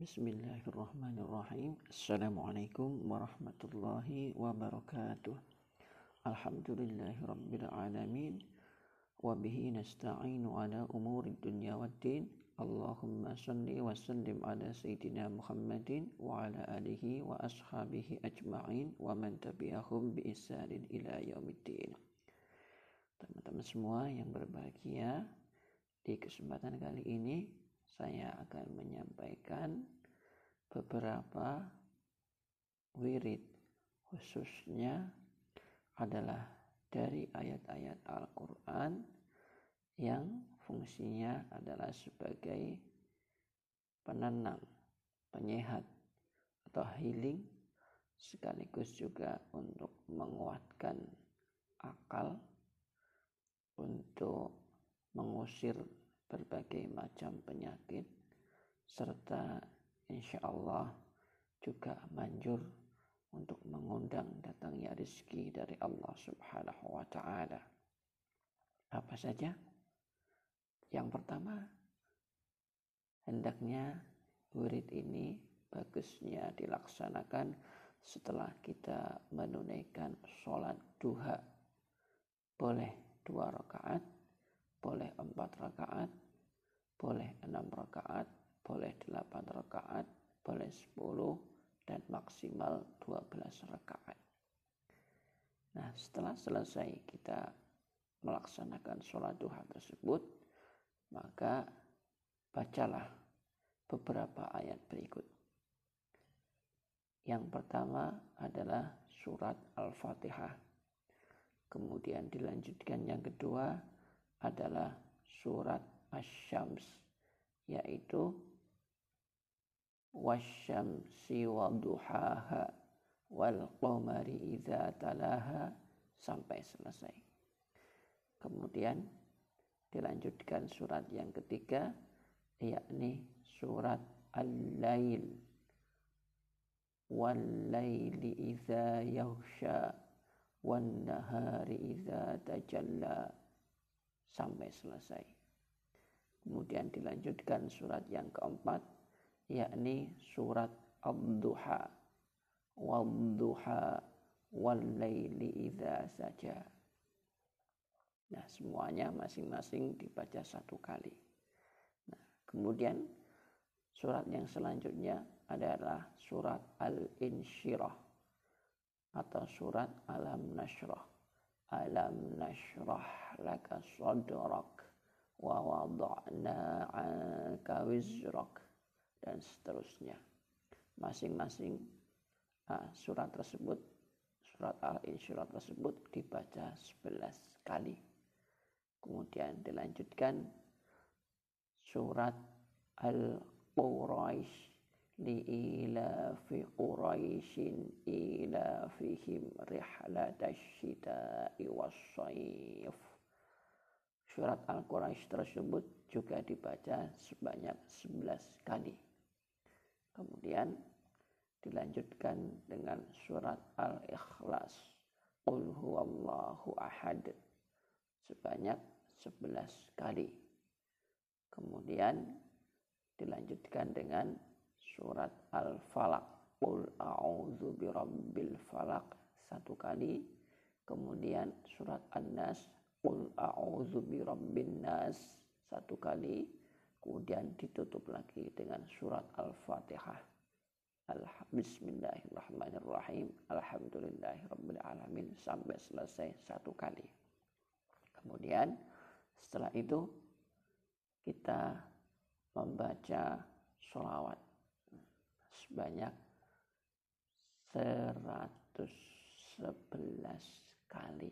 Bismillahirrahmanirrahim. Assalamualaikum warahmatullahi wabarakatuh. Alhamdulillahi rabbil alamin. Wa nasta'inu ala umuri dunya waddin. Allahumma salli wa sallim ala sayyidina Muhammadin wa ala alihi wa ashabihi ajma'in wa man tabi'ahum bi ila yaumiddin. Teman-teman semua yang berbahagia, di kesempatan kali ini saya akan menyampaikan beberapa wirid khususnya adalah dari ayat-ayat Al-Quran yang fungsinya adalah sebagai penenang, penyehat atau healing sekaligus juga untuk menguatkan akal untuk mengusir berbagai macam penyakit serta insya Allah juga manjur untuk mengundang datangnya rezeki dari Allah Subhanahu wa taala. Apa saja? Yang pertama, hendaknya wirid ini bagusnya dilaksanakan setelah kita menunaikan sholat duha. Boleh dua rakaat, boleh empat rakaat, boleh enam rakaat, boleh delapan rakaat, boleh sepuluh, dan maksimal dua belas rakaat. Nah, setelah selesai kita melaksanakan sholat duha tersebut, maka bacalah beberapa ayat berikut. Yang pertama adalah surat Al-Fatihah. Kemudian dilanjutkan yang kedua adalah surat asyams yaitu wasyamsi waduhaha wal qamari idza talaha sampai selesai. Kemudian dilanjutkan surat yang ketiga yakni surat Al-Lail wal laili idza yaghsha wan nahari idza tajalla sampai selesai. Kemudian dilanjutkan surat yang keempat yakni surat Ad-Duha. Wad-duha wal-laili idza saja. Nah, semuanya masing-masing dibaca satu kali. Nah, kemudian surat yang selanjutnya adalah surat Al-Insyirah atau surat Alam Nashrah. Alam nashrah laka sadrak wa wada'na 'anka wizrak dan seterusnya. Masing-masing uh, surat tersebut surat al-insyirah tersebut dibaca 11 kali. Kemudian dilanjutkan surat al-Quraisy li'ilafi Quraisyin ilafihim rihlatash shita'i was-sayf Surat Al-Quraisy tersebut juga dibaca sebanyak 11 kali. Kemudian dilanjutkan dengan surat Al-Ikhlas. Qul huwallahu ahad. Sebanyak 11 kali. Kemudian dilanjutkan dengan surat Al-Falaq. Qul a'udzu birabbil falaq satu kali. Kemudian surat An-Nas Qul a'udzu birabbin nas satu kali kemudian ditutup lagi dengan surat Al-Fatihah. Bismillahirrahmanirrahim. Alhamdulillahirabbil alamin sampai selesai satu kali. Kemudian setelah itu kita membaca sholawat sebanyak 111 kali.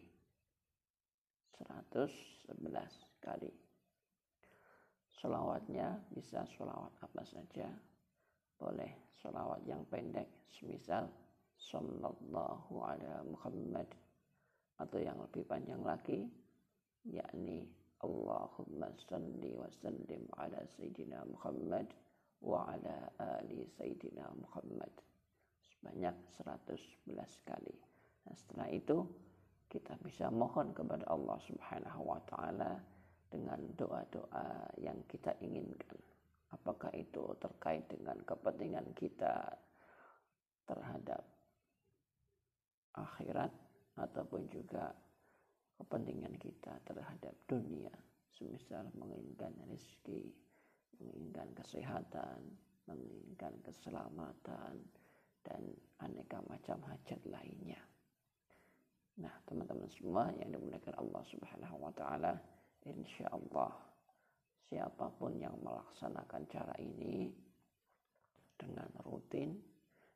111 kali. Solawatnya bisa solawat apa saja. Boleh solawat yang pendek, semisal Sallallahu ala Muhammad. Atau yang lebih panjang lagi, yakni Allahumma salli wa sallim ala Sayyidina Muhammad wa ala ali Sayyidina Muhammad. Sebanyak 111 kali. Nah, setelah itu kita bisa mohon kepada Allah Subhanahu wa taala dengan doa-doa yang kita inginkan. apakah itu terkait dengan kepentingan kita terhadap akhirat ataupun juga kepentingan kita terhadap dunia semisal menginginkan rezeki menginginkan kesehatan menginginkan keselamatan dan aneka macam hajat lainnya. Nah teman-teman semua yang dimuliakan Allah subhanahu wa ta'ala insya Allah siapa pun yang melaksanakan cara ini dengan rutin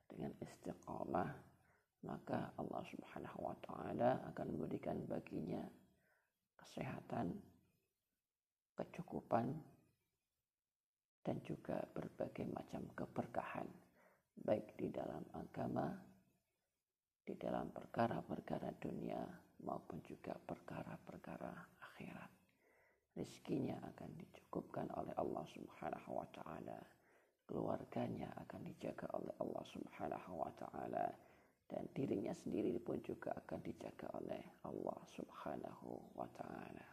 dengan istiqamah maka Allah Subhanahu wa taala akan memberikan baginya kesehatan, kecukupan dan juga berbagai macam keberkahan baik di dalam agama, di dalam perkara-perkara dunia maupun juga perkara-perkara akhirat. Rizkinya akan dicukupkan oleh Allah Subhanahu wa taala. Keluarganya akan dijaga oleh Allah Subhanahu wa taala dan dirinya sendiri pun juga akan dijaga oleh Allah Subhanahu wa taala.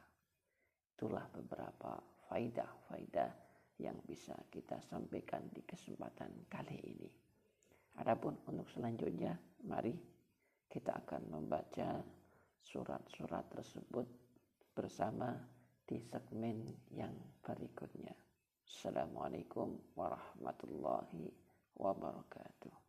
Itulah beberapa faidah-faidah yang bisa kita sampaikan di kesempatan kali ini. Adapun untuk selanjutnya, mari kita akan membaca surat-surat tersebut bersama di segmen yang berikutnya. Assalamualaikum warahmatullahi wabarakatuh.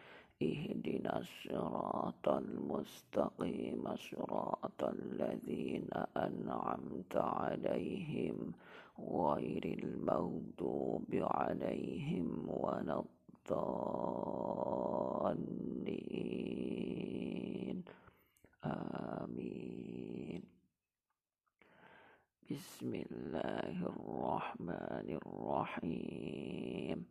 اهدنا الصراط المستقيم صراط الذين أنعمت عليهم غير المغضوب عليهم ولا الضالين. آمين. بسم الله الرحمن الرحيم.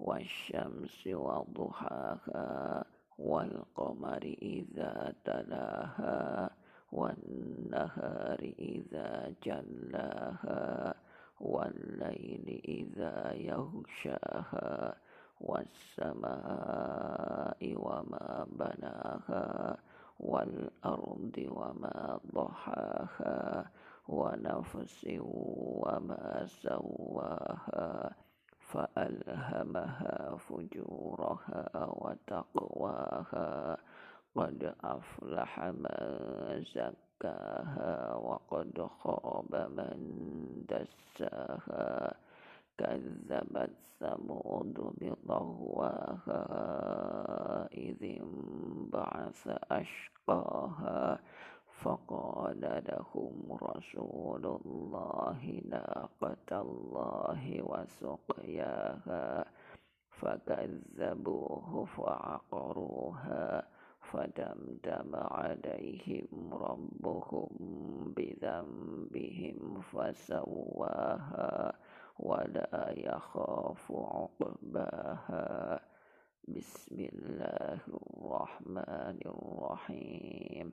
والشمس وضحاها والقمر إذا تلاها والنهار إذا جلاها والليل إذا يغشاها والسماء وما بناها والأرض وما ضحاها ونفس وما سواها فألهمها فجورها وتقواها قد أفلح من زكاها وقد خاب من دساها كذبت ثمود بطغواها إذ انبعث أشقاها. فقال لهم رسول الله ناقة الله وسقياها فكذبوه فعقروها فدمدم عليهم ربهم بذنبهم فسواها ولا يخاف عقباها. بسم الله الرحمن الرحيم.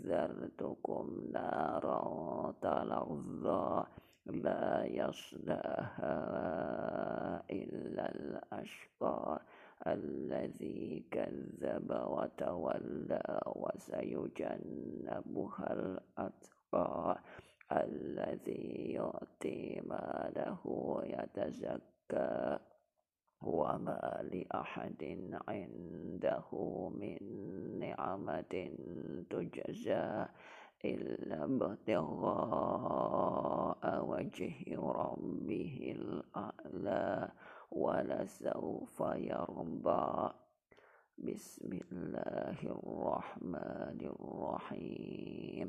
فأنذرتكم نارا تلظى لا يصلاها إلا الأشقى الذي كذب وتولى وسيجنبها الأتقى الذي يؤتي ماله يتزكى. وما لأحد عنده من نعمة تجزى إلا ابتغاء وجه ربه الأعلى ولسوف يرضى. بسم الله الرحمن الرحيم.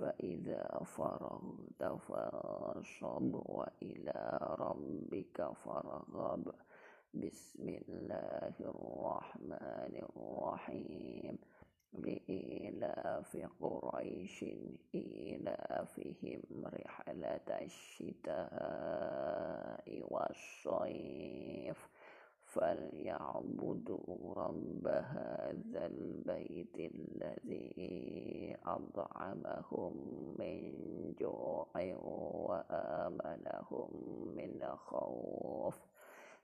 فإذا فرغت فانصب وإلى ربك فارغب. بسم الله الرحمن الرحيم. لإيلاف قريش إيلافهم رحلة الشتاء والصيف. فليعبدوا رب هذا البيت الذي أطعمهم من جوع وآمنهم من خوف.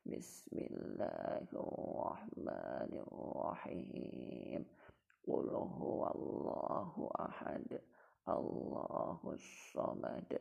بسم الله الرحمن الرحيم. قل هو الله أحد الله الصمد.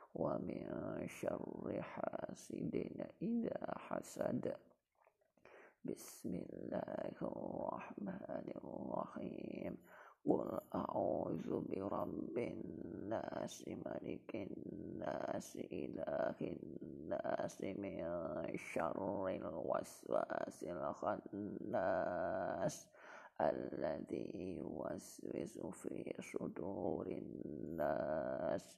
ومن شر حاسد إذا حسد. بسم الله الرحمن الرحيم. قل أعوذ برب الناس ملك الناس إله الناس من شر الوسواس الخناس الذي يوسوس في صدور الناس.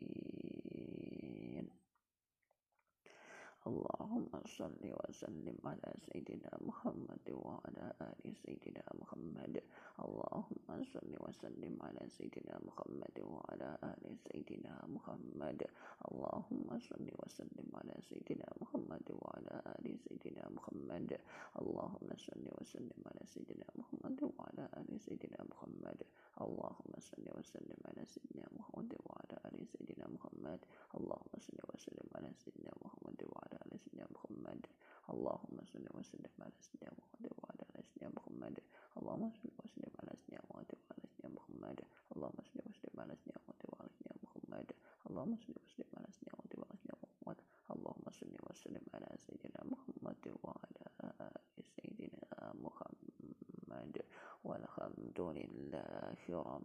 اللهم صل وسلم على سيدنا محمد وعلى آل سيدنا محمد. اللهم صل وسلم على سيدنا محمد وعلى آل سيدنا محمد. اللهم صل وسلم على سيدنا محمد وعلى آل سيدنا محمد. اللهم صل وسلم على سيدنا محمد وعلى آل سيدنا محمد. اللهم صل وسلم على سيدنا محمد وعلى آل سيدنا محمد. اللهم صل وسلم على سيدنا محمد وعلى آل سيدنا محمد اللهم صل وسلم على سيدنا محمد وعلى آل سيدنا محمد. اللهم صل وسلم على سيدنا محمد وعلى سيدنا محمد. اللهم صل وسلم على سيدنا محمد وعلى سيدنا محمد. اللهم صل وسلم على سيدنا محمد وعلى سيدنا محمد. اللهم صل وسلم على سيدنا محمد وعلى آل سيدنا محمد. والحمد لله رب